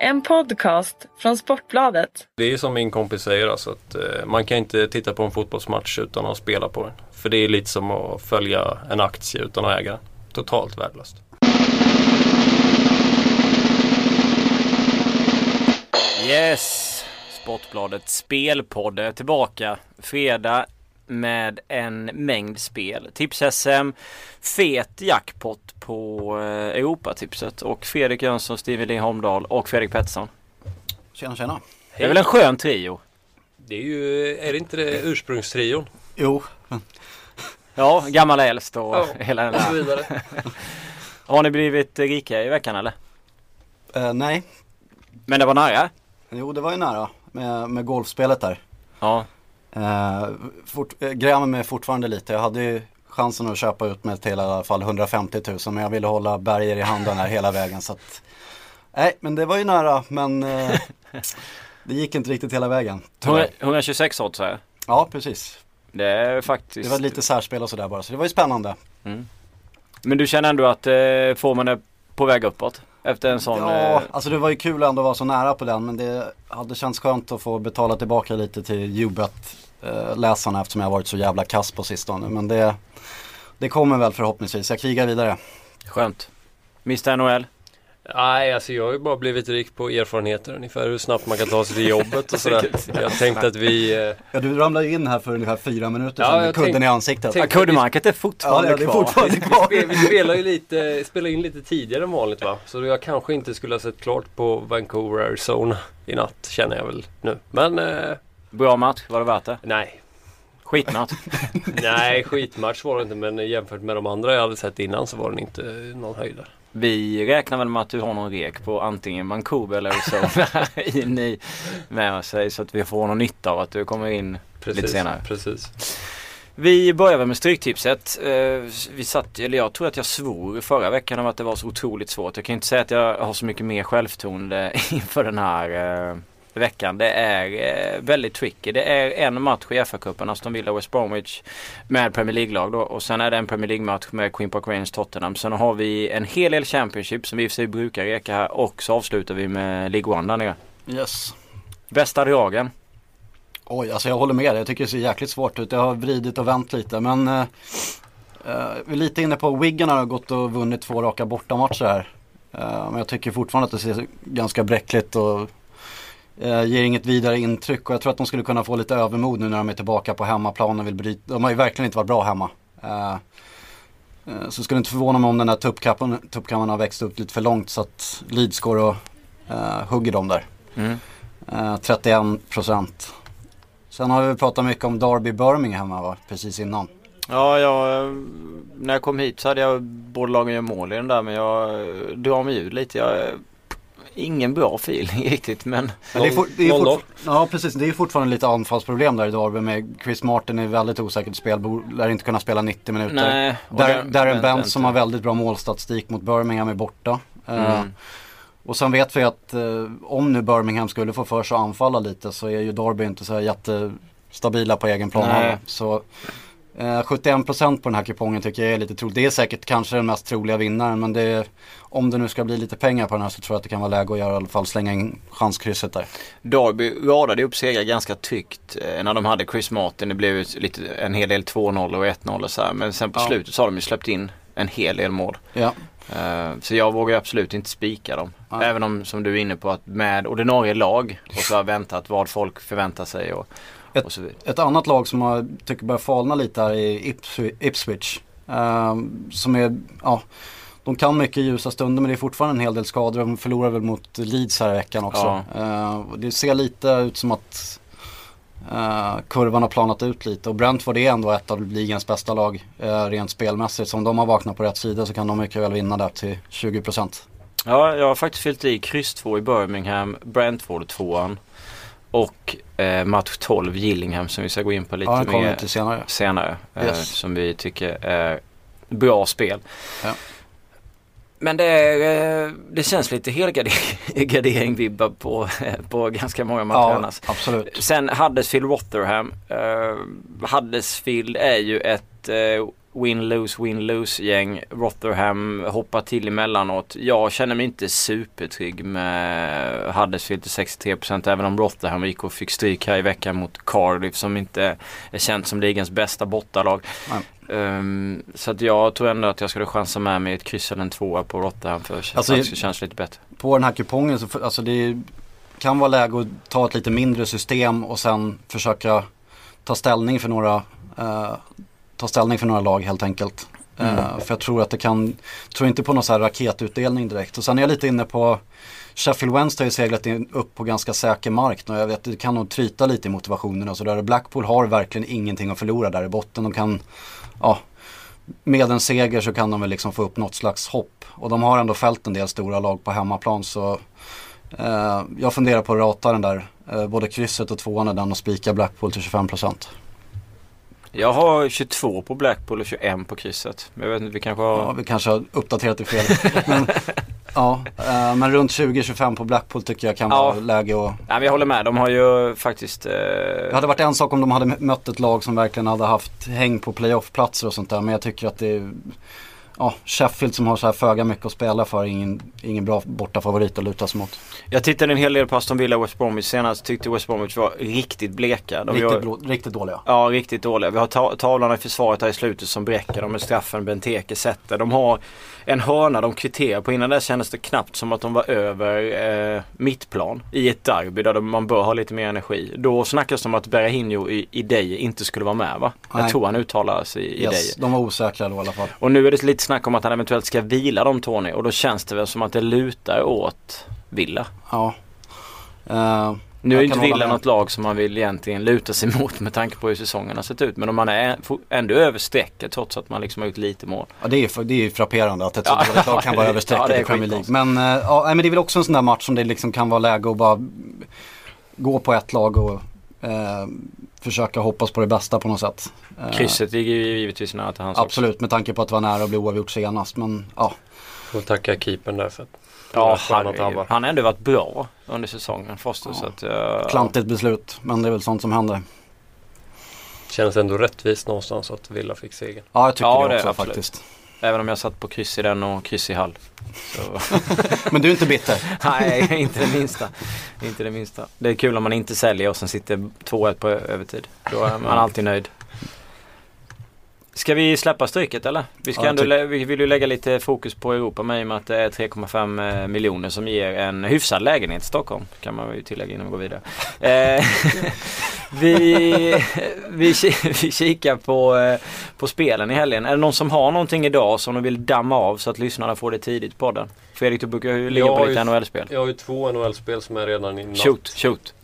En podcast från Sportbladet. Det är som min kompis säger alltså att eh, man kan inte titta på en fotbollsmatch utan att spela på den. För det är lite som att följa en aktie utan att äga den. Totalt värdelöst. Yes! Sportbladet Spelpodd är tillbaka. Fredag med en mängd spel. Tips-SM, fet jackpot på eh, Europatipset och Fredrik Jönsson, Steven Lee Holmdahl och Fredrik Pettersson. Tjena tjena. Det är väl en skön trio? Det är ju, är det inte det ursprungstrion? Jo, Ja, gammal äldst och Ja, hela den Och så där. vidare. Har ni blivit rika i veckan eller? eh, nej. Men det var nära? Jo, det var ju nära med, med golfspelet där. Ja. Eh, fort, eh, grämer mig fortfarande lite. Jag hade ju chansen att köpa ut mig till i alla fall 150 000 men jag ville hålla berger i handen här hela vägen så att Nej, men det var ju nära men eh, det gick inte riktigt hela vägen. tyvärr. 126 odds här. Ja, precis. Det är faktiskt... Det var lite särspel och sådär bara så det var ju spännande. Men du känner ändå att eh, formen är på väg uppåt? Efter en sån... Ja, eh, alltså det var ju kul ändå att vara så nära på den men det hade känts skönt att få betala tillbaka lite till Ubet eh, läsarna eftersom jag har varit så jävla kass på sistone. Men det, det kommer väl förhoppningsvis. Jag krigar vidare. Skönt. Mr NHL? Nej, alltså jag har ju bara blivit rik på erfarenheter ungefär hur snabbt man kan ta sig till jobbet och sådär. Jag tänkte att vi... eh, Ja, du ramlade ju in här för ungefär fyra minuter Ja, sedan med kudden tänk- i ansiktet. tänk- Ja, Kuddemarket är fortfarande Ja, det är kvar. fortfarande Vi, kvar. spel, vi spelar ju lite, spelar in lite tidigare än vanligt va? Så jag kanske inte skulle ha sett klart på Vancouver, Arizona i natt känner jag väl nu. Men eh, Bra match, var det värt det? nej. Skitmatch. Nej, skitmatch var det inte men jämfört med de andra jag hade sett innan så var den inte någon höjdare. Vi räknar väl med att du har någon rek på antingen Vancouver eller Arizona in i med sig så att vi får någon nytta av att du kommer in Precis, lite senare. Precis. Vi börjar väl med Stryktipset. Eh, Vi satt, eller jag tror att jag svor förra veckan om att det var så otroligt svårt. Jag kan inte säga att jag har så mycket mer självförtroende inför den här eh, veckan. Det är eh, väldigt tricky. Det är en match i FA-cupen, Aston Villa West Bromwich med Premier League-lag då. Och sen är det en Premier League-match med Queen Park Rangers Tottenham. Sen har vi en hel del Championship som vi i och för sig brukar reka här. Och så avslutar vi med League One där nere. Yes. Bästa dragen. Oj, alltså jag håller med dig. Jag tycker det ser jäkligt svårt ut. Jag har vridit och vänt lite. Men eh, eh, vi är lite inne på Wigan har gått och vunnit två raka bortamatcher här. Eh, men jag tycker fortfarande att det ser ganska bräckligt och eh, ger inget vidare intryck. Och jag tror att de skulle kunna få lite övermod nu när de är tillbaka på hemmaplan och vill bryta. De har ju verkligen inte varit bra hemma. Eh, eh, så skulle inte förvåna mig om den här tuppkammaren har växt upp lite för långt så att Leeds går och eh, hugger dem där. Mm. Eh, 31 procent. Sen har vi pratat mycket om Derby Birmingham va? precis innan. Ja, jag, eh, när jag kom hit så hade jag båda lagen gör mål i den där men jag drar mig ur lite. Jag, ingen bra feeling riktigt men Men det är for, det är 0-0. fort, ja precis, det är fortfarande lite anfallsproblem där i Derby med Chris Martin är väldigt osäkert spel, lär inte kunna spela 90 minuter. nej. den- Darren vänta Bent som har väldigt bra målstatistik mot Birmingham är borta. Eh, Mm. och sen vet vi att eh, om nu Birmingham skulle få för sig att anfalla lite så är ju Derby inte så här jättestabila på egen plan. Så eh, 71% på den här kupongen tycker jag är lite troligt. Det är säkert kanske den mest troliga vinnaren men det är, om det nu ska bli lite pengar på den här så tror jag att det kan vara läge att göra i alla fall slänga in chanskrysset där. Derby radade upp segrar ganska tryggt eh, när de hade Chris Martin. Det blev lite, en hel del 2-0 och 1-0 och så här. Men sen på Ja. slutet så har de ju släppt in en hel del mål. Ja, Eh, så jag vågar absolut inte spika dem. Nej. Även om som du är inne på att med ordinarie lag och så har väntat vad folk förväntar sig och, Ett-. Ett annat lag som jag tycker börjar falna lite här är Ips- Ipswich. Ehm, som är, ja, de kan mycket ljusa stunder men det är fortfarande en hel del skador. De förlorar väl mot Leeds här i veckan också. Ehm, och det ser lite ut som att eh, kurvan har planat ut lite. Och Brentford är ändå ett av ligans bästa lag eh, rent spelmässigt. Så om de har vaknat på rätt sida så kan de mycket väl vinna där till 20%. Ja, jag har faktiskt fyllt i kryss 2 i Birmingham, Brentford 2 och eh, match 12 Gillingham som vi ska gå in på lite Ja, mer till senare. senare. Eh, Yes. som vi tycker är bra spel. Ja. Men det, är, eh, det känns lite helgardering-vibbar på, på ganska många matcher Ja, annars. absolut. Sen Huddersfield Rotherham. Uh, Huddersfield är ju ett uh, win-lose, win-lose gäng. Rotherham hoppar till emellanåt. Jag känner mig inte supertrygg med Huddersfield till 63% även om Rotherham gick och fick stryk här i veckan mot Cardiff som inte är känt som ligans bästa bortalag. Um, så att jag tror ändå att jag skulle chansa med mig ett kryss eller en tvåa på Rotherham för alltså, att det känns lite bättre. På den här kupongen så alltså det kan vara läge att ta ett lite mindre system och sen försöka ta ställning för några, uh, ta ställning för några lag helt enkelt. Mm. Uh, för jag tror att det kan, tror inte på någon så här raketutdelning direkt. Och sen är jag lite inne på Sheffield Wednesday har ju seglat in upp på ganska säker mark och jag vet det kan nog tryta lite i motivationen och sådär. Blackpool har verkligen ingenting att förlora där i botten. De kan, ja, med en seger så kan de väl liksom få upp något slags hopp. Och de har ändå fällt en del stora lag på hemmaplan så eh, jag funderar på att rata den där, eh, både krysset och tvåan är den och spika Blackpool till 25%. Jag har 22 på Blackpool och 21 på krysset. Men jag vet inte, vi kanske har... Ja, vi kanske har uppdaterat det fel. men, ja, eh, men runt 20-25 på Blackpool tycker jag kan ja. vara läge att... Ja, men jag håller med. De har ju faktiskt... Eh... Det hade varit en sak om de hade mött ett lag som verkligen hade haft häng på playoff-platser och sånt där. Men jag tycker att det är ja, Sheffield som har så här föga mycket att spela för ingen, ingen bra bortafavorit att luta sig mot. Jag tittade en hel del på Aston Villa och West Bromwich senast. Tyckte West Bromwich var riktigt bleka. De riktigt, har, riktigt dåliga. Ja, riktigt dåliga. Vi har ta tavlarna i försvaret här i slutet som bräcker. De med straffen Benteke sätter. De har en hörna de kvitterar på. Innan det kändes det knappt som att de var över eh, mittplan i ett derby där man bör ha lite mer energi. Då snackas det om att Berahino i, i Deje inte skulle vara med va? Nej. Jag tror han uttalar sig i, yes, Deje. De var osäkra då i alla fall. Och nu är det lite snack om att han eventuellt ska vila dem Tony och då känns det väl som att det lutar åt Villa. Ja. Uh, nu är inte Villa något lag som man vill egentligen luta sig mot med tanke på hur säsongen har sett ut. Men om man är ändå över strecket trots att man liksom har gjort lite mål. Ja det är, det är frapperande att ett sådant ja, lag kan vara över strecket ja, i Premier League. Men, uh, ja, men det är väl också en sån där match som det liksom kan vara läge att bara gå på ett lag och uh, försöka hoppas på det bästa på något sätt. Krysset ligger ju givetvis nära till hans Absolut, också. med tanke på att det var nära att bli oavgjort senast. Men ja. Får tacka keepern där för att Ja, han, han har ändå varit bra under säsongen Foster. Ja. Så att, uh, Klantigt beslut, men det är väl sånt som händer. Känns ändå rättvist någonstans att Villa fick segern. Ja, jag tycker ja, det, det också absolut. faktiskt. Även om jag satt på kryss i den och kryss i Hall. men du är inte bitter? Nej, inte det minsta. Inte det minsta. Det är kul om man inte säljer och sen sitter 2-1 på övertid. Då är man alltid nöjd. Ska vi släppa stryket eller? Vi, ska ja, ändå, vi vill ju lägga lite fokus på Europa med i och med att det är 3,5 eh, miljoner som ger en hyfsad lägenhet i Stockholm. Kan man ju tillägga innan vi går vidare. Eh, vi, vi, vi kikar på, eh, på spelen i helgen. Är det någon som har någonting idag som de vill damma av så att lyssnarna får det tidigt på den? Fredrik du brukar ju ligga på lite NHL-spel. Jag har ju två NHL-spel som är redan i natt. Shoot, shoot.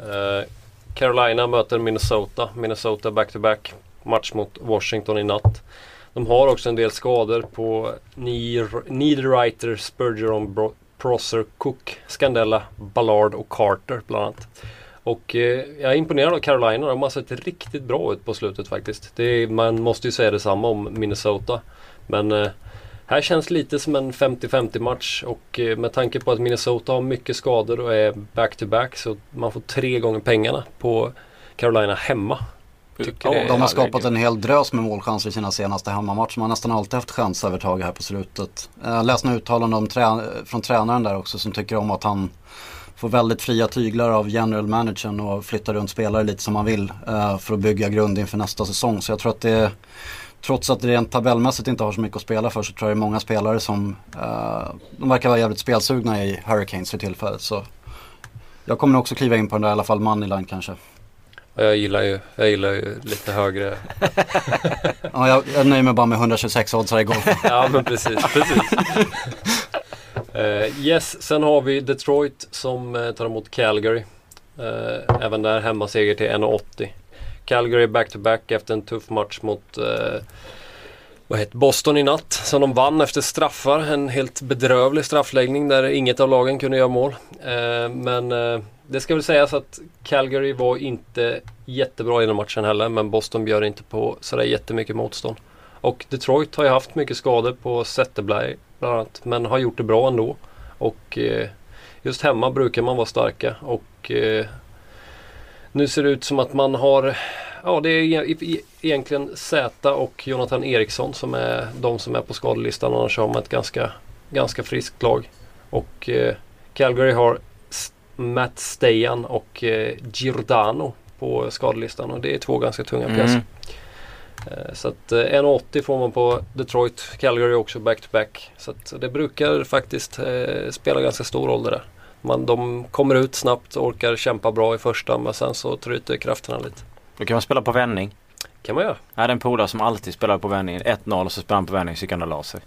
Carolina möter Minnesota. Minnesota back-to-back. -back match mot Washington i natt. De har också en del skador på Niederreiter, Spurgeon, Prosser, Cook, Scandella, Ballard och Carter bland annat. Och eh, jag är imponerad av Carolina. De har sett riktigt bra ut på slutet faktiskt. Är, man måste ju säga detsamma om Minnesota. Men eh, här känns lite som en 50-50 match och eh, med tanke på att Minnesota har mycket skador och är back-to-back -back, så man får tre gånger pengarna på Carolina hemma. Ja, de har skapat en hel drös med målchanser i sina senaste hemmamatcher. Man har nästan alltid haft chansövertag här på slutet. Jag läste några uttalanden trä från tränaren där också som tycker om att han får väldigt fria tyglar av general managern och flyttar runt spelare lite som han vill uh, för att bygga grund inför nästa säsong. Så jag tror att det Trots att det rent tabellmässigt inte har så mycket att spela för så tror jag det är många spelare som uh, De verkar vara jävligt spelsugna i Hurricanes för tillfället. Så jag kommer nog också kliva in på den där i alla fall moneyline kanske. Jag gillar ju, jag gillar ju lite högre. ja, jag, jag nöjer mig bara med 126 odds igår. ja, men precis. precis. Uh, yes, sen har vi Detroit som uh, tar emot Calgary. Uh, även där hemmaseger till 1,80. Calgary back-to-back efter en tuff match mot vad heter Boston i natt. Som de vann efter straffar. En helt bedrövlig straffläggning där inget av lagen kunde göra mål. Eh, men eh, det ska väl sägas att Calgary var inte jättebra i den matchen heller men Boston bjöd inte på sådär jättemycket motstånd. Och Detroit har ju haft mycket skador på Zetterberg bland annat men har gjort det bra ändå. Och eh, just hemma brukar man vara starka och eh, nu ser det ut som att man har ja, det är e- e- egentligen Zäta och Jonathan Eriksson som är de som är på skadelistan. Annars har man ett ganska, ganska friskt lag. Och eh, Calgary har Matt Stajan och eh, Giordano på skadelistan. Och det är två ganska tunga pjäser. Mm. Eh, Så att eh, 1,80 får man på Detroit, Calgary också back-to-back. Så att det brukar faktiskt eh, spela ganska stor roll det där. Man, de kommer ut snabbt, orkar kämpa bra i första men sen så tryter krafterna lite. Då kan man spela på vändning. kan man göra. Jag hade en polare som alltid spelade på vändning. 1-0 och så spelade han på vändning så gick han och la sig.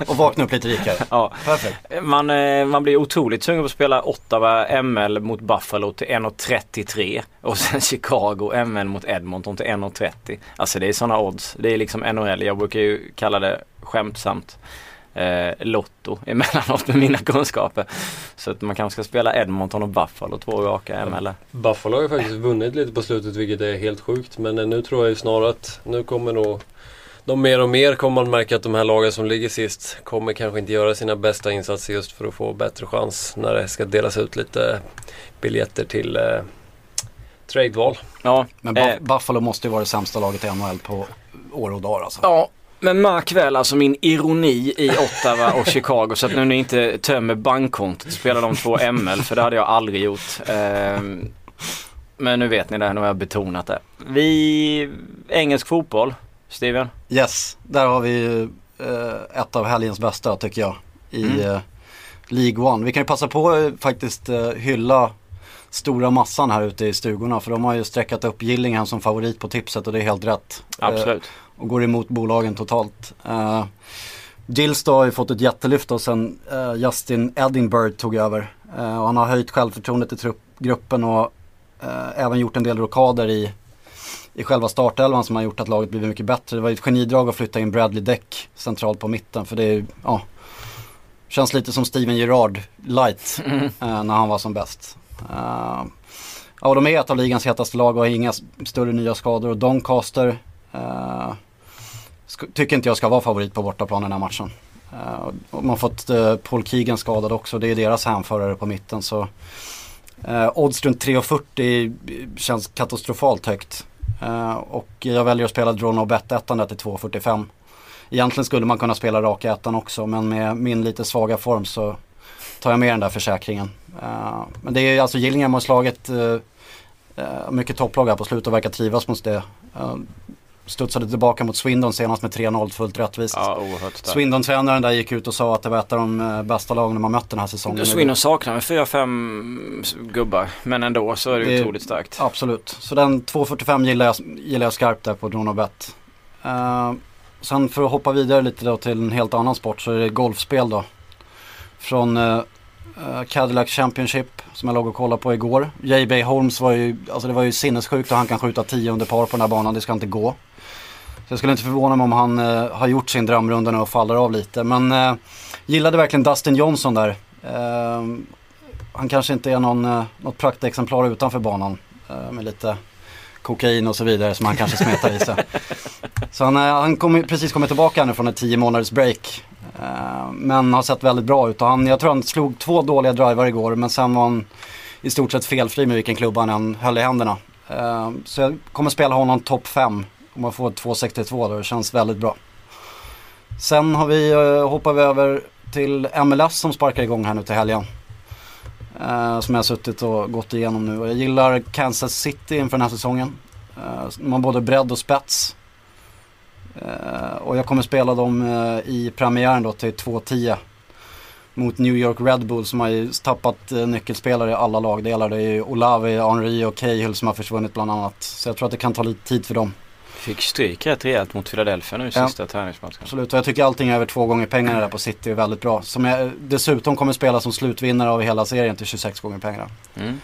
Och vakna upp lite rikare. Ja, Perfekt. man, eh, man blir otroligt sugen på att spela Ottawa ML mot Buffalo till 1,33 och sen Chicago ML mot Edmonton till 1,30. Alltså det är sådana odds. Det är liksom NHL. Jag brukar ju kalla det skämtsamt eh, Lotto emellanåt med mina kunskaper. Så att man kanske ska spela Edmonton och Buffalo två raka ML. Buffalo har ju faktiskt vunnit lite på slutet vilket är helt sjukt. Men eh, nu tror jag ju snarare att nu kommer nog de mer och mer kommer man märka att de här lagen som ligger sist kommer kanske inte göra sina bästa insatser just för att få bättre chans när det ska delas ut lite biljetter till eh, tradeval. Ja, Men eh, Buff- Buffalo måste ju vara det sämsta laget i NHL på år och dagar alltså. Ja, men märk väl alltså min ironi i Ottawa och Chicago så att nu ni inte tömmer bankkontot spelar de två ML för det hade jag aldrig gjort. Ehm, men nu vet ni det, nu har jag betonat det. Vi, engelsk fotboll, Steven? Yes, där har vi ju eh, ett av helgens bästa tycker jag i Mm. eh, League One. Vi kan ju passa på eh, faktiskt eh, hylla stora massan här ute i stugorna för de har ju sträckat upp Gillingham som favorit på tipset och det är helt rätt. Eh, Absolut. och går emot bolagen totalt. Uh, Gills då har ju fått ett jättelyft då sen eh, Justin Edinburgh tog över. Eh, och han har höjt självförtroendet i trupp, gruppen och eh, även gjort en del rockader i, i själva startelvan som har gjort att laget blivit mycket bättre. Det var ju ett genidrag att flytta in Bradley Deck centralt på mitten för det är ja, känns lite som Steven Gerrard light eh, när han var som bäst. Uh, ja, och de är ett av ligans hetaste lag och har inga större nya skador och Doncaster uh, tycker inte jag ska vara favorit på bortaplan i den här matchen. Uh, och man har fått uh, Paul Keegan skadad också, det är deras hänförare på mitten så uh, odds runt 3,40 känns katastrofalt högt. Uh, och jag väljer att spela draw no bet ettan där till 2,45. Egentligen skulle man kunna spela raka ettan också men med min lite svaga form så tar jag med den där försäkringen. Eh, men det är alltså Gillingham har slagit eh, mycket topplag här på slutet och verkar trivas mot det. Uh, studsade tillbaka mot Swindon senast med 3-0 fullt rättvist. Ja. Swindon-tränaren där gick ut och sa att det var ett av de bästa lagen har mött den här säsongen. Swindon saknar väl 4-5 gubbar men ändå så är det, Det- otroligt starkt. Absolut, så den 2.45 gillar jag, gillar jag skarpt där på Dronobet. Uh, sen för att hoppa vidare lite då till en helt annan sport så är det golfspel då. Från eh, Cadillac Championship som jag låg och kollade på igår. J.B. Holmes var ju, alltså det var ju sinnessjukt och han kan skjuta 10 under par på den här banan, det ska inte gå. Så jag skulle inte förvåna mig om han eh, har gjort sin drömrunda nu och faller av lite. Men eh, gillade verkligen Dustin Johnson där. Han kanske inte är någon, eh, något praktexemplar utanför banan. Med lite kokain och så vidare som han kanske smetar i sig. Så han, han kom, precis kommit tillbaka nu från ett 10 månaders break. Eh, men har sett väldigt bra ut och han, jag tror han slog två dåliga drivar igår men sen var han i stort sett felfri med vilken klubba han än höll i händerna. Eh, så jag kommer spela honom topp 5 om man får 2,62 då, det känns väldigt bra. Sen har vi, eh, hoppar vi över till MLS som sparkar igång här nu till helgen. Som jag har suttit och gått igenom nu. Och jag gillar Kansas City inför den här säsongen. Man de har både bredd och spets. Eh, och jag kommer spela dem eh, i premiären då till 2-10. Mot New York Red Bull som har ju tappat eh, nyckelspelare i alla lagdelar. Det är ju Olavi, Henry och Cahill som har försvunnit bland annat. Så jag tror att det kan ta lite tid för dem. Fick stryk rätt rejält mot Philadelphia nu i Ja. sista träningsmatchen. Absolut, och jag tycker allting över två gånger pengarna där på City är väldigt bra. Som jag dessutom kommer spela som slutvinnare av hela serien till 26 gånger pengarna. Mm.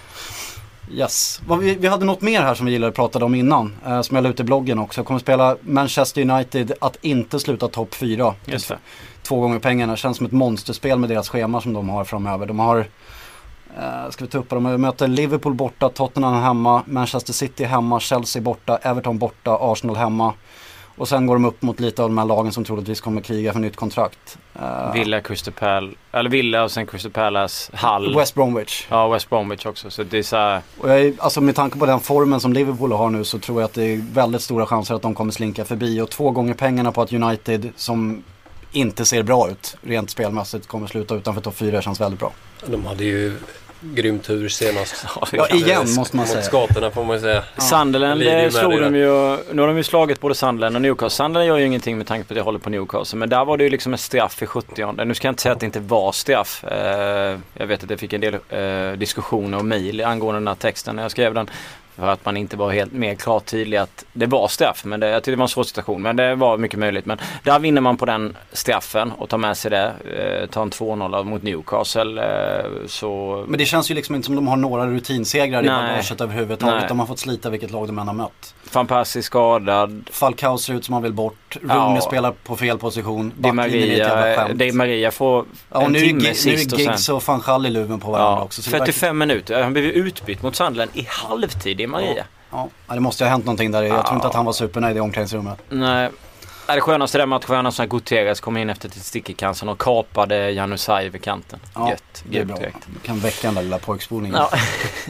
Yes. Vi, hade något mer här som vi gillade att prata om innan. Eh, som jag la ut i bloggen också. Jag kommer spela Manchester United att inte sluta topp 4. Just det. Två gånger pengarna. Känns som ett monsterspel med deras schema som de har framöver. De har, eh, ska vi ta upp de möter Liverpool borta, Tottenham hemma, Manchester City hemma, Chelsea borta, Everton borta, Arsenal hemma. Och sen går de upp mot lite av de här lagen som troligtvis kommer kriga för nytt kontrakt. Uh, Villa, Crystal Palace, eller Villa och sen Crystal Palace, Hull. West Bromwich. Ja, West Bromwich också. Så det är så här... och jag är, alltså med tanke på den formen som Liverpool har nu så tror jag att det är väldigt stora chanser att de kommer slinka förbi. Och två gånger pengarna på att United som inte ser bra ut rent spelmässigt kommer sluta utanför topp 4 känns väldigt bra. De hade ju grym tur senast. Ja, igen måste man säga. Mot skatorna får man säga. Ja. Sunderland slog de ju, nu har de ju slagit både Sunderland och Newcastle. Sunderland gör ju ingenting med tanke på att jag håller på Newcastle. Men där var det ju liksom en straff i 70 Nu ska jag inte säga att det inte var straff. Eh, jag vet att jag fick en del eh, diskussioner och mejl angående den här texten när jag skrev den. För att man inte var helt mer klart tydlig att det var straff. Men det, jag tyckte det var en svår situation. Men det var mycket möjligt. Men där vinner man på den straffen och tar med sig det. Eh, tar en 2-0 mot Newcastle. Eh, så... Men det känns ju liksom inte som de har några rutinsegrar i bagaget överhuvudtaget. De har fått slita vilket lag de än har mött. Persie skadad. Falcao ser ut som han vill bort. Rooney ja. spelar på fel position. Di Maria, Di Maria får ja, en nu timme är, sist Nu är Giggs och van Schall i luven på varandra ja, också. 45 minuter. Han blev utbytt mot Sandland i halvtid Maria. Ja. ja, det måste ha hänt någonting där. Jag tror inte att han var supernöjd i omklädningsrummet. Nej. Det skönaste den matchen var när Gutierrez kom in efter ett i cancern och kapade Janusaj vid kanten. Ja, Gött. Det är bra. Direkt. kan väcka den där lilla pojkspolningen. Ja.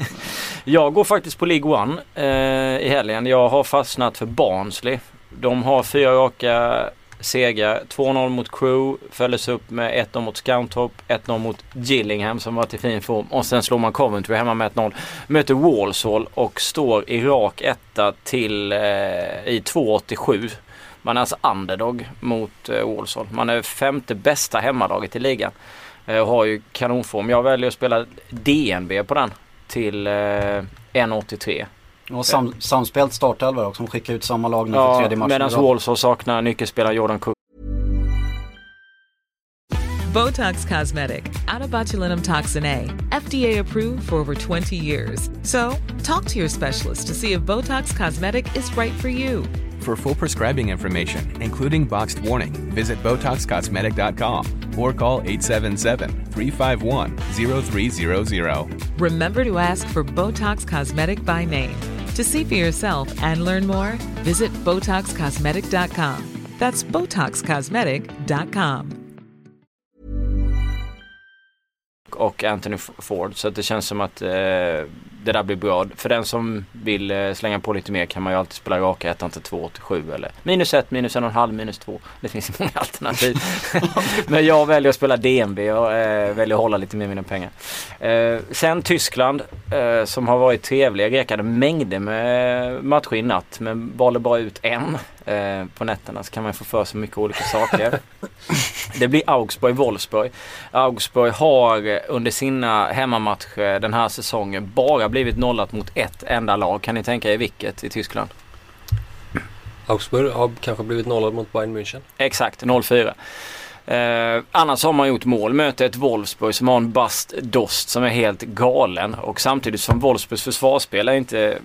jag går faktiskt på League One eh, i helgen. Jag har fastnat för Barnsley. De har fyra raka segrar. 2-0 mot Crew, följdes upp med 1-0 mot Scountop, 1-0 mot Gillingham som var till fin form och sen slår man Coventry hemma med 1-0. Möter Walsall och står i rak etta till eh, i 2,87. Man är alltså underdog mot eh, Walsall. Man är femte bästa hemmalaget i ligan. Eh, och har ju kanonform. Jag väljer att spela DNB på den till eh, 1,83. Och sam, samspelt startelva också. De skickar ut samma lag nu ja, för tredje matchen. Medan Walsall saknar nyckelspelaren Jordan Cook. Botox Cosmetic, out toxin A, FDA approved for over 20 years. So, talk to your specialist to see if Botox Cosmetic is right for you. For full prescribing information, including boxed warning, visit BotoxCosmetic.com or call 877-351-0300. Remember to ask for Botox Cosmetic by name. To see for yourself and learn more, visit BotoxCosmetic.com. That's BotoxCosmetic.com. Och Anthony Ford, så det känns eh, det där blir bra. För den som vill eh, slänga på lite mer kan man ju alltid spela raka ettan till 2 till 7 eller minus 1, minus 1,5, minus 2. Det finns många alternativ. Men jag väljer att spela DNB och äh, väljer att hålla lite mer mina pengar. Äh, sen Tyskland äh, som har varit trevliga. Rekade mängder med matcher i natt men valde bara ut en på nätterna så kan man få för sig mycket olika saker. Det blir Augsburg-Wolfsburg. Augsburg har under sina hemmamatcher den här säsongen bara blivit nollat mot ett enda lag. Kan ni tänka er vilket i Tyskland? Augsburg har kanske blivit nollad mot Bayern München. Exakt, 0-4. Eh, annars har man gjort mål. Möter ett Wolfsburg som har en Bast Dost som är helt galen. Och samtidigt som Wolfsburgs försvarsspel är inte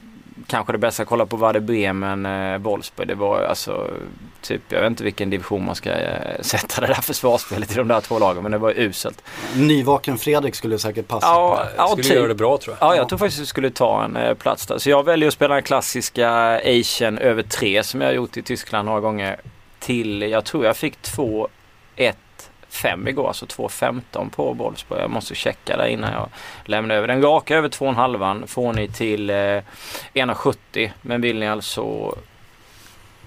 kanske det bästa att kolla på var det Bremen, eh, Wolfsburg. Det var alltså typ, jag vet inte vilken division man ska eh, sätta det där försvarsspelet i de där två lagen. Men det var uselt. Nyvaken Fredrik skulle säkert passa. Ja, ja skulle typ. göra det bra tror jag. Ja, jag tror faktiskt att skulle ta en eh, plats där. Så jag väljer att spela den klassiska Asian över 3 som jag har gjort i Tyskland några gånger. Till, jag tror jag fick 2 1 5 igår, alltså 2.15 på Wolfsburg. Jag måste checka det innan jag lämnar över. Den raka över 2,5 får ni till eh, 1,70 men vill ni alltså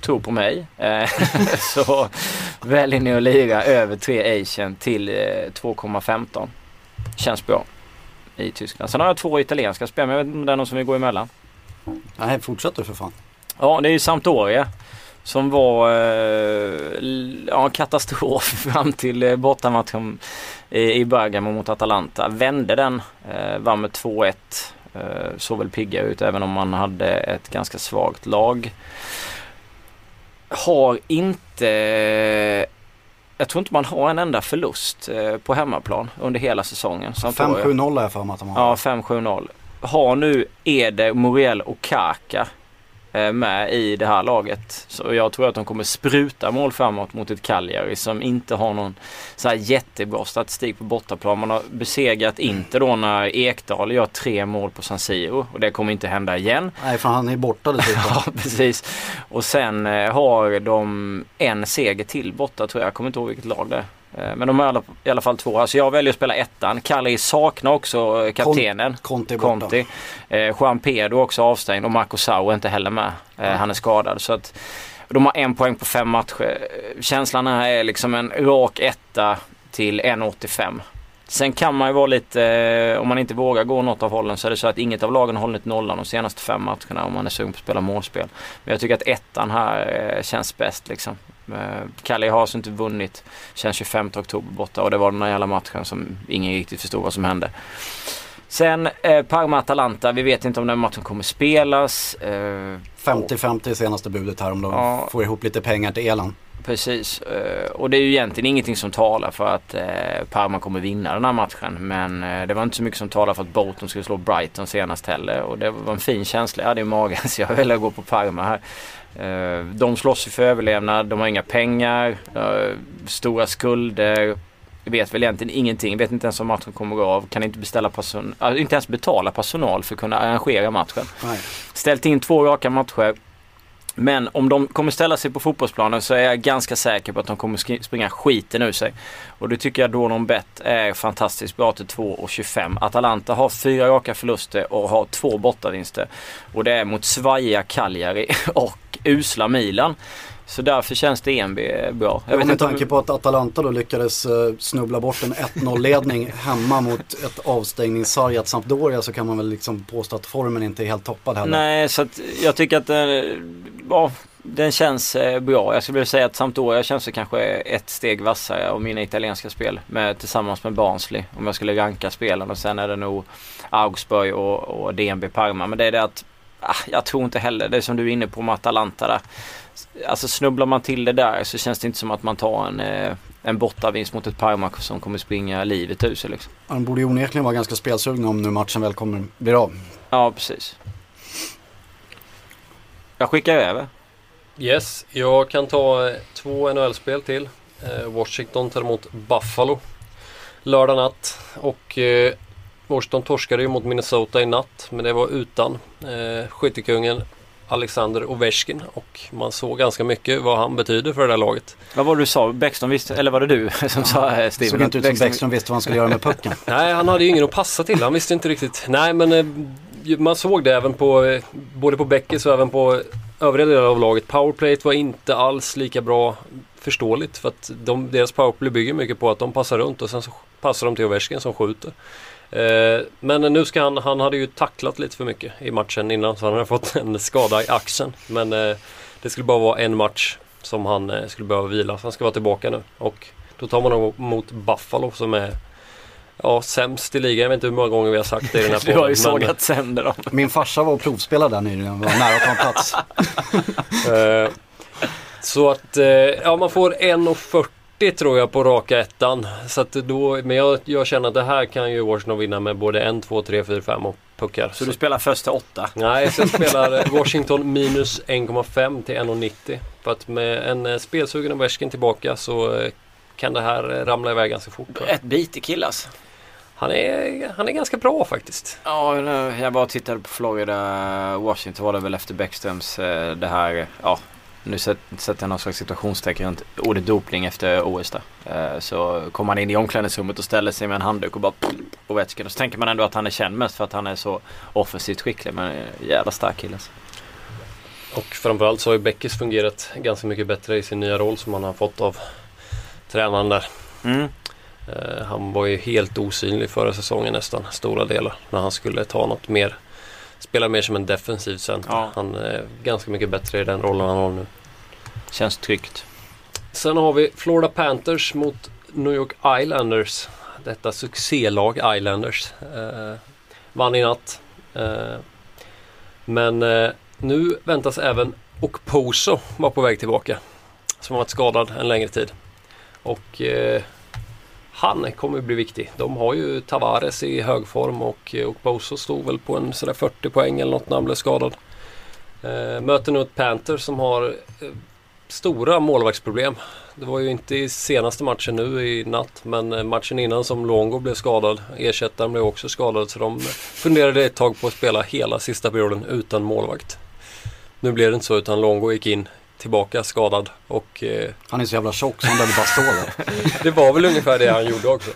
tro på mig eh, så väljer ni att lira över 3 Asian till eh, 2,15. Känns bra i Tyskland. Sen har jag två italienska spel men jag vet inte om det är någon som vill gå emellan. Nej, fortsätt du för fan. Ja, det är ju Sampdoria. Som var eh, ja, katastrof fram till eh, bortamatchen i Bergamo mot Atalanta. Vände den, eh, vann med 2-1. Eh, såg väl pigga ut även om man hade ett ganska svagt lag. Har inte jag tror inte man har en enda förlust på hemmaplan under hela säsongen. 5-7-0 har jag för mig att de har. Ja, 5-7-0. Har nu Ede, Muriel och Kaka med i det här laget. Så jag tror att de kommer spruta mål framåt mot ett Cagliari som inte har någon så här jättebra statistik på bortaplan. Man har besegrat Inter då när Ekdal gör tre mål på San Siro och det kommer inte hända igen. Nej, för han är borta dessutom. Ja, precis. Och sen eh, har de en seger till borta tror jag. Jag kommer inte ihåg vilket lag det är. Eh, Men de har i alla, fall två. Alltså jag väljer att spela ettan. Kalle saknar också eh, kaptenen. Conte är. Conti. Eh, Juan Pedro också avstängd och Marco Sau är inte heller med. Eh, Han är skadad. Så att de har en poäng på fem matcher. Känslan här är liksom en rak etta till 1,85. Sen kan man ju vara lite, eh, om man inte vågar gå något av hållen så är det så att inget av lagen har hållit nollan de senaste fem matcherna om man är sugen på att spela målspel. Men jag tycker att ettan här känns bäst liksom. Eh, Kalle har alltså inte vunnit sen 25 oktober borta och det var den här jävla matchen som ingen riktigt förstod vad som hände. Sen eh, Parma-Atalanta, vi vet inte om den matchen kommer spelas. Eh, 50-50 är senaste budet här om de Ja. får ihop lite pengar till Elan. Precis. eh, Och det är ju egentligen ingenting som talar för att eh, Parma kommer vinna den här matchen. Men eh, det var inte så mycket som talar för att Bolton skulle slå Brighton senast heller. Och det var en fin känsla jag hade i magen så jag väljer att gå på Parma här. Eh, De slåss ju för överlevnad, de har inga pengar, stora skulder. Vet väl egentligen ingenting, vet inte ens om matchen kommer gå av. Kan inte, beställa person- alltså, inte ens betala personal för att kunna arrangera matchen. Nej. Ställt in två raka matcher. Men om de kommer ställa sig på fotbollsplanen så är jag ganska säker på att de kommer springa skiten ur sig. Och det tycker jag då någon bet är fantastiskt bra till 2,25. Atalanta har fyra raka förluster och har två bortavinster. Och det är mot svajiga Cagliari och usla Milan. Så därför känns DNB bra. Jag vet med inte om- tanke på att Atalanta då lyckades eh, snubbla bort en 1-0-ledning hemma mot ett avstängningssargat Sampdoria så kan man väl liksom påstå att formen inte är helt toppad heller. Nej, så att jag tycker att den, ja, den känns eh, bra. Jag skulle vilja säga att Sampdoria känns kanske ett steg vassare av mina italienska spel med, tillsammans med Barnsley. Om jag skulle ranka spelen och sen är det nog Augsburg och, och DNB Parma. Men det är det att jag tror inte heller, det som du är inne på med Atalanta där. Alltså snubblar man till det där så känns det inte som att man tar en, eh, en bortavinst mot ett Parma som kommer springa livet ur sig liksom. De borde ju onekligen vara ganska spelsugna om nu matchen väl kommer bli av. Ja, precis. Jag skickar över. Yes, jag kan ta eh, två NHL-spel till. Eh, Washington tar emot Buffalo lördag natt. Och eh, Washington torskade ju mot Minnesota i natt. Men det var utan eh, skyttekungen Alexander Ovechkin. Och man såg ganska mycket vad han betyder för det där laget. Vad var det du sa? Bäckström visste, eller var det du som sa eh, Det Steven? såg inte ut som Bäckström visste vad han skulle göra med pucken. Nej, han hade ju ingen att passa till. Han visste inte riktigt. Nej, men eh, man såg det även på eh, både på Beckis och även på övriga delar av laget. Powerplayet var inte alls lika bra förståeligt för att de, deras powerplay bygger mycket på att de passar runt och sen så passar de till Ovechkin som skjuter. Eh, men nu ska han, han hade ju tacklat lite för mycket i matchen innan så han hade fått en skada i axeln. Men eh, det skulle bara vara en match som han eh, skulle behöva vila. Så han ska vara tillbaka nu. Och då tar man då mot Buffalo som är Ja, sämst i ligan. Jag vet inte hur många gånger vi har sagt det i den här Du har ju podden, sågat sönder dem. Min farsa var och provspelade där nyligen, var nära att ta en plats. Så att ja, man får 1,40 tror jag på raka ettan. Så att då, men jag, jag känner att det här kan ju Washington vinna med både 1, 2, 3, 4, 5 och puckar. Så du spelar första åtta? Nej, så jag spelar Washington minus 1,5 till 1,90. För att med en eh, spelsugen Ovechkin tillbaka så eh, kan det här eh, ramla iväg ganska fort. Ett bitig kille alltså. Han är, han är ganska bra faktiskt. Ja, jag bara tittade på Florida. Washington var det väl efter Bäckströms det här, ja. Nu sätt- sätter jag någon slags situationstecken runt ordet dopning efter OS där. Eh, Så kommer han in i omklädningsrummet och ställer sig med en handduk och bara Ovechkin. Och så tänker man ändå att han är känd mest för att han är så offensivt skicklig. Men jävla stark kille alltså. Och framförallt så har ju Beckis fungerat ganska mycket bättre i sin nya roll som han har fått av tränaren där. Mm. Eh, han var ju helt osynlig förra säsongen nästan, stora delar. När han skulle ta något mer, spela mer som en defensiv center. Ja. Han är ganska mycket bättre i den rollen han har nu. Känns tryggt. Sen har vi Florida Panthers mot New York Islanders. Detta succélag Islanders. Eh, vann i natt. Eh, men eh, nu väntas även Okposo vara på väg tillbaka. Som har varit skadad en längre tid. Och eh, han kommer bli viktig. De har ju Tavares i hög form och eh, och Okposo stod väl på en sådär 40 poäng eller något när han blev skadad. Eh, möter nu ett Panthers som har eh, stora målvaktsproblem. Det var ju inte i senaste matchen nu i natt men eh, matchen innan som Longo blev skadad. Ersättaren blev också skadad så de funderade ett tag på att spela hela sista perioden utan målvakt. Nu blev det inte så utan Longo gick in tillbaka skadad och eh, Han är så jävla tjock så han behöver bara stå där. det var väl ungefär det han gjorde också.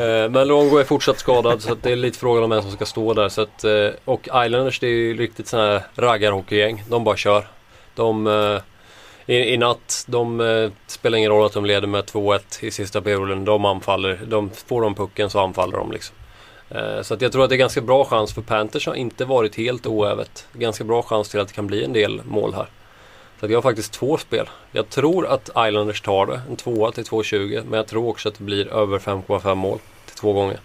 Eh, men Longo är fortsatt skadad så det är lite frågan om vem som ska stå där. Så att, eh, och Islanders det är ju riktigt sådana här raggarhockeygäng. De bara kör. De, eh, i, I natt, de eh, spelar ingen roll att de leder med 2-1 i sista perioden. De anfaller. De, får de pucken så anfaller de liksom. Eh, Så att jag tror att det är ganska bra chans för Panthers har inte varit helt oävet. Ganska bra chans till att det kan bli en del mål här. Så jag har faktiskt två spel. Jag tror att Islanders tar det, en tvåa till 2,20. Men jag tror också att det blir över 5,5 mål till två gånger.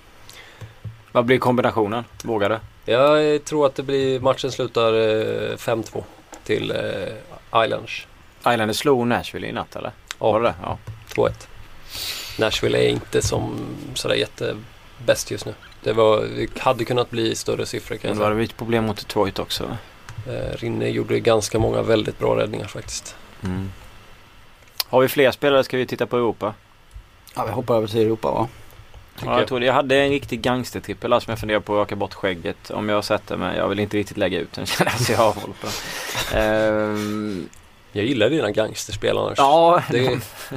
Vad blir kombinationen? Vågar du? Jag tror att det blir, matchen slutar eh, 5-2 till eh, Islanders. Islanders slog Nashville i natt eller? Ja. Var det det? Ja. 2-1. Nashville är inte som sådär jättebäst just nu. Det, var, det hade kunnat bli större siffror kan Men säga. vi ett problem mot Detroit också. Eh, Rinne gjorde ganska många väldigt bra räddningar faktiskt. Mm. Har vi fler spelare ska vi titta på Europa. Ja, vi hoppar över till Europa va? Tycker Ja, jag, jag. tror det. jag hade en riktig gangstertrippel här som jag funderar på att raka bort skägget. Om jag sätter mig. Jag vill inte riktigt lägga ut den känner jag så jag har håll på. Ehm, Jag gillar dina gangsterspel annars. ja, Det-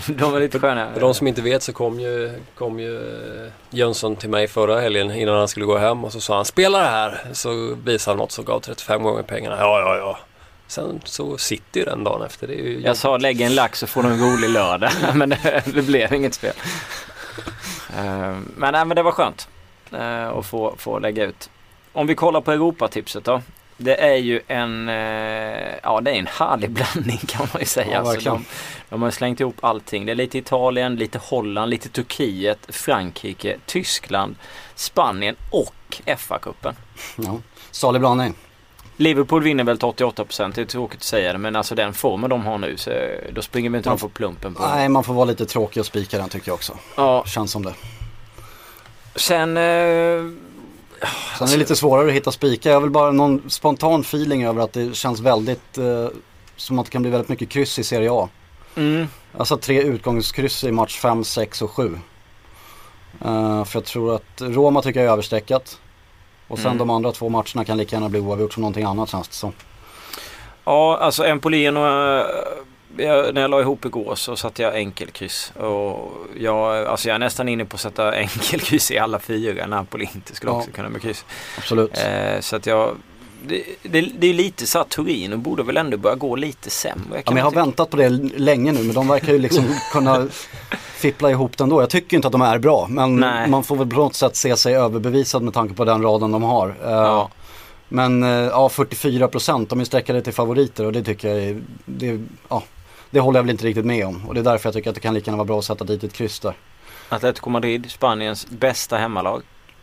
de, de är lite sköna. För de som inte vet så kom ju, kom ju eh, Jönsson till mig förra helgen innan han skulle gå hem och så sa han Spela det här! Så visade han något som gav 35 gånger pengarna. Ja, ja, ja. Sen så sitter ju den dagen efter. Det är ju Jag sa lägg en lax så får du en rolig lördag. men det, det blev inget spel. Ehm, men, nej, men det var skönt eh, att få, få lägga ut. Om vi kollar på Europatipset då. Det är ju en, eh, ja det är en härlig blandning kan man ju säga. Ja, Alltså, de, de har slängt ihop allting. Det är lite Italien, lite Holland, lite Turkiet, Frankrike, Tyskland, Spanien och FA-cupen. Ja. Salig blandning. Liverpool vinner väl till 88% det är tråkigt att säga det men alltså den formen de har nu så eh, då springer vi inte Man de på plumpen på. Nej, man får vara lite tråkig och spika den tycker jag också. Ja, Känns som det. sen... Eh, Sen är det lite svårare att hitta spikar. Jag har väl bara någon spontan feeling över att det känns väldigt eh, som att det kan bli väldigt mycket kryss i Serie A. mm, Alltså tre utgångskryss i match 5, 6 och 7. Eh, för jag tror att Roma tycker jag är överstreckat. Och sen Mm. de andra två matcherna kan lika gärna bli oavgjort som någonting annat känns det som. ja alltså Empolino, eh, jag, när jag la ihop igår så satte jag enkelkryss. Och jag, alltså jag är nästan inne på att sätta enkelkryss i alla fyra. Napoli inte skulle Ja. också kunna med kryss. Absolut. Eh, så att jag... Det, det, det är lite så att Torino borde väl ändå börja gå lite sämre. Ja, men jag har tycka. väntat på det länge nu men de verkar ju liksom kunna fippla ihop det ändå. Jag tycker inte att de är bra men Nej. man får väl på något sätt se sig överbevisad med tanke på den raden de har. Eh, Ja. Men eh, ja, 44 procent, de är sträckade till favoriter och det tycker jag är, det, ja, det håller jag väl inte riktigt med om. Och det är därför jag tycker att det kan lika gärna vara bra att sätta dit ett kryss där. Atletico Madrid, Spaniens bästa hemmalag.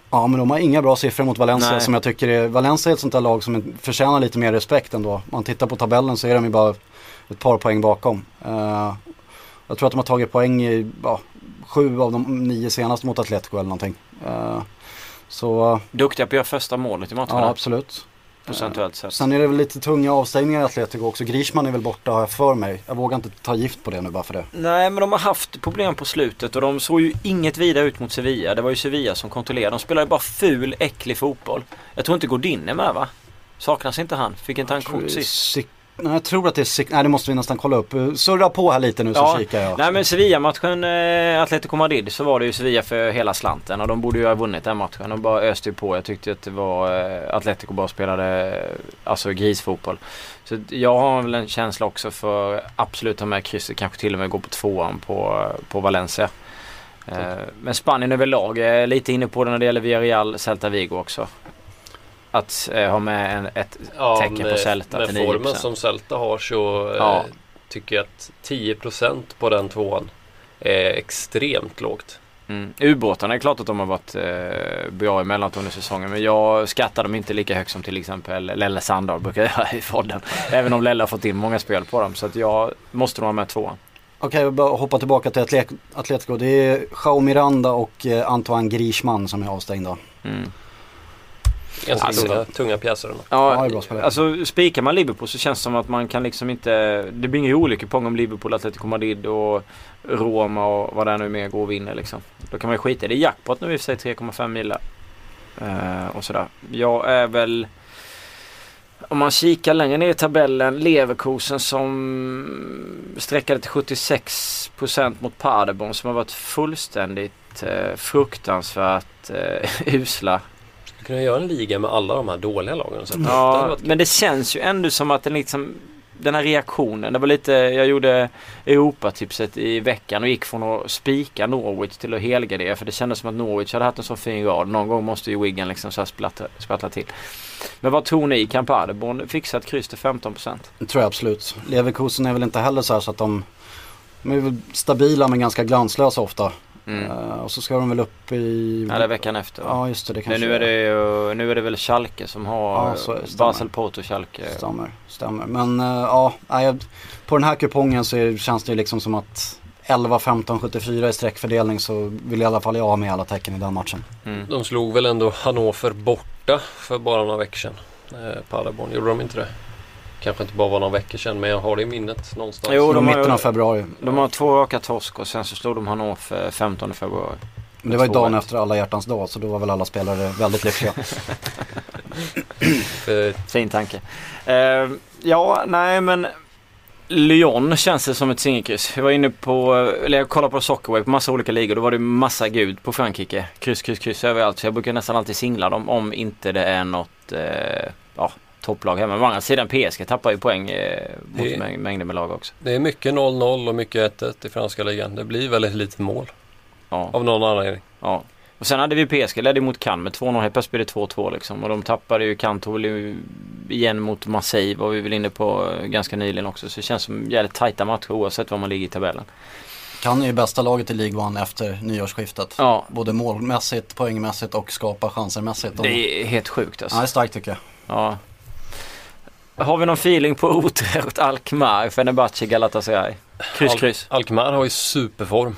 Ja men de har inga bra siffror mot Valencia Nej. som jag tycker är, Valencia är ett sånt där lag som förtjänar lite mer respekt ändå. Om man tittar på tabellen så är de ju bara ett par poäng bakom. Eh, jag tror att de har tagit poäng i ja, sju av de nio senaste mot Atletico eller någonting. Eh, så Duktiga på att göra första målet i ja matcherna. absolut. Procentuellt sett. Sen är det väl lite tunga avstängningar i Atletico också. Grishman är väl borta har jag för mig. Jag vågar inte ta gift på det nu bara för det. Nej men de har haft problem på slutet och de såg ju inget vidare ut mot Sevilla. Det var ju Sevilla som kontrollerade. De spelade bara ful, äcklig fotboll. Jag tror inte Godin är med va? Saknas inte han? Fick inte han kort sist? Nej, jag tror att det är Sik- Nej det måste vi nästan kolla upp. Eh, Surra på här lite nu så Ja. kikar jag. Nej men Sevilla-matchen, eh, Atletico Madrid, så var det ju Sevilla för hela slanten och de borde ju ha vunnit den matchen. De bara öste ju på. Jag tyckte att det var eh, Atletico bara spelade eh, alltså grisfotboll. Så jag har väl en känsla också för absolut ha med krysset, kanske till och med gå på tvåan på, på Valencia. Eh, men Spanien överlag, jag är lite inne på det när det gäller Villarreal, Celta Vigo också. Att eh, ha med en, ett tecken på Celta med till 9%. formen som Celta har så eh, Ja. tycker jag att 10% på den tvåan är extremt lågt. Mm. Ubåtarna är klart att de har varit eh, bra emellanåt under säsongen men jag skattar dem inte lika högt som till exempel Lelle Sandahl brukar göra i podden. Även om Lelle har fått in många spel på dem så att jag måste nog ha med tvåan. Okej, vi bara hoppa tillbaka till Atlet- Atletico. Det är Jao Miranda och eh, Antoine Griezmann som är avstängda. Mm. Ganska Alltså- tunga, tunga pjäser. Ja, Ja, är bra spelare. alltså spikar man Liverpool så känns det som att man kan liksom inte... Det blir inga olyckor på om Liverpool, Atletico Madrid och Roma och vad det är nu mer går och vinner liksom. Då kan man ju skita i det. Är jackpot nu i och för sig 3,5 millar. Eh, och sådär. Jag är väl... Om man kikar längre ner i tabellen, Leverkusen som sträckade till 76% mot Paderborn som har varit fullständigt eh, fruktansvärt eh, usla. Kunna göra en liga med alla de här dåliga lagen. Så det Ja, varit men det känns ju ändå som att den liksom den här reaktionen, det var lite, jag gjorde Europatipset i veckan och gick från att spika Norwich till att helgardera för det kändes som att Norwich hade haft en så fin rad. Någon gång måste ju Wigan liksom så här splatta, sprattla till. Men vad tror ni? Kan Paderborn fixa ett kryss till 15%? Det tror jag absolut. Leverkusen är väl inte heller så här så att de, de är väl stabila men ganska glanslösa ofta. Mm. Eh, och så ska de väl upp i... Ja, det är veckan efter. va? Ja just det, det kanske nu är det ju, nu är det väl Schalke som har Ja. Basel, Porto, Schalke. Stämmer, stämmer. Men eh, ja, på den här kupongen så är, känns det liksom som att 11, 15, 74 i sträckfördelning så vill i alla fall jag ha med alla tecken i den matchen. Mm. De slog väl ändå Hannover borta för bara några veckor sedan. Eh, Paderborn, gjorde de inte det? Kanske inte bara var några veckor sedan men jag har det i minnet någonstans. Jo, de mitten av februari. De har två raka torsk och sen så slog de Hannover 15 februari. Men det var ju dagen 2-1. efter alla hjärtans dag så då var väl alla spelare väldigt lyckliga. Eh, Fin tanke. Eh, ja, nej men Lyon känns det som ett singelkryss. Jag var inne på, eller jag kollade på Soccerway på massa olika ligor. Då var det massa gud på Frankrike. Kryss, kryss, kryss överallt. Så jag brukar nästan alltid singla dem om inte det är något eh, ja, topplag hemma. Men å andra sidan PSG tappar ju poäng eh, mot Det- mäng- mängder med lag också. Det är mycket 0-0 och mycket 1-1 i franska ligan. Det blir väldigt lite mål Ja, av någon anledning. ja. Och sen hade vi PSG, ledde mot Cannes med 2-0. Helt plötsligt blev det 2-2 liksom. Och de tappade ju, Cannes tog väl ju igen mot Marseille var vi väl inne på eh, ganska nyligen också. Så det känns som jävligt tajta matcher oavsett var man ligger i tabellen. Kan ju bästa laget i League One efter nyårsskiftet. Ja, Både målmässigt, poängmässigt och skapa chansermässigt. De- det är helt sjukt alltså. Ja, det är starkt tycker jag. Ja. Har vi någon feeling på Utrecht, Alkmaar, Fenerbahce, Galatasaray? Kryss, Al- kryss. Alkmaar har ju superform.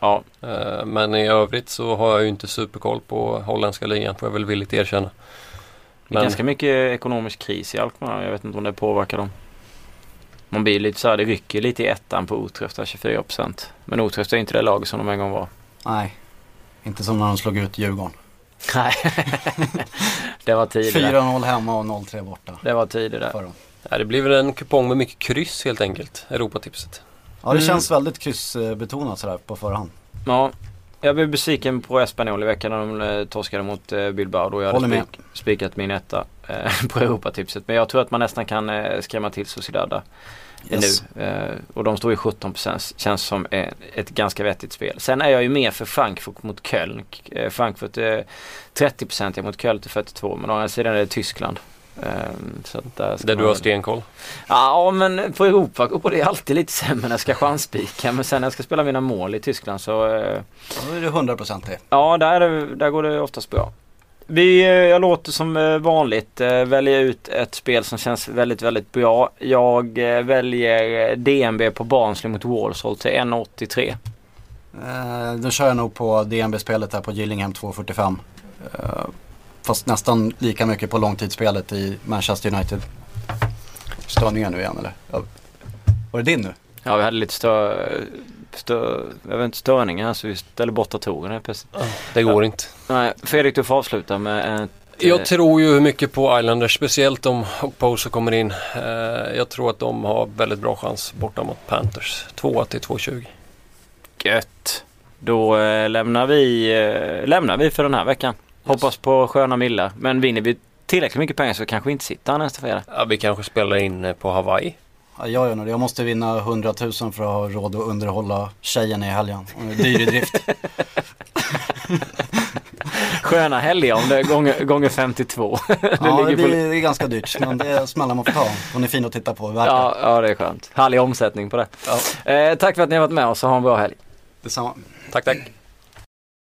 Ja, Eh, Men i övrigt så har jag ju inte superkoll på holländska ligan får jag väl villigt erkänna. det är Men ganska mycket ekonomisk kris i Alkmaar. Jag vet inte om det påverkar dem. Man blir lite så här, det rycker lite i ettan på Utrecht, där 24%. Men Utrecht är inte det lag som de en gång var. Nej, inte som när de slog ut Djurgården. Nej, det var tidigare. 4-0 hemma och 0-3 borta. Det var tidigare. För dem. ja, det blir väl en kupong med mycket kryss helt enkelt. Europatipset. Ja, det Mm. känns väldigt kryssbetonat sådär på förhand. Ja. Jag blev besviken på Espanyol i veckan när de eh, torskade mot eh, Bilbao. Då jag Håller hade spik, spikat min etta eh, på Europatipset. Men jag tror att man nästan kan skrämma till Sociedad där Yes. nu. Eh, och de står i 17% känns som eh, ett ganska vettigt spel. Sen är jag ju mer för Frankfurt mot Köln. Eh, Frankfurt är 30% mot Köln till 42 men å andra sidan är det Tyskland. Eh, så att där Där du har stenkoll. Ja men på Europa går det alltid lite sämre när jag ska chansspika. Men sen när jag ska spela mina mål i Tyskland så eh, Ja, Då är det 100% det. Ja, där, är där går det oftast bra. Vi, eh, jag låter som eh, vanligt eh, välja ut ett spel som känns väldigt, väldigt bra. Jag väljer DNB på Barnsley mot Walsall till 1,83. Eh, då kör jag nog på DNB-spelet här på Gillingham 2.45. Eh, fast nästan lika mycket på långtidsspelet i Manchester United. Störningar nu igen eller? Var det din nu? Ja, vi hade lite stö, stö, jag vet inte, störningar så vi ställde bort datorerna helt plötsligt. Det går inte. Nej, Fredrik du får avsluta med ett... Jag eh, tror ju mycket på Islanders, speciellt om Okposo kommer in. Eh, jag tror att de har väldigt bra chans borta mot Panthers. 2 till 2,20. Gött. Då eh, lämnar, vi, lämnar vi för den här veckan. Hoppas på sköna millar. Men vinner vi tillräckligt mycket pengar så kanske vi inte sitter här nästa fredag. Ja, vi kanske spelar in på Hawaii. Ja, jag gör nog det. Jag måste vinna 100 000 för att ha råd att underhålla tjejen i helgen. Hon är dyr i drift. Sköna helger om det är gånger, gånger 52. ja, det, ligger blir, på- det är ganska dyrt. Men det är smällar man får ta. Hon är fin att titta på, verkligen. Ja, ja, det är skönt. Härlig omsättning på det. Ja. Eh, tack för att ni har varit med oss och ha en bra helg. Detsamma. Tack, tack.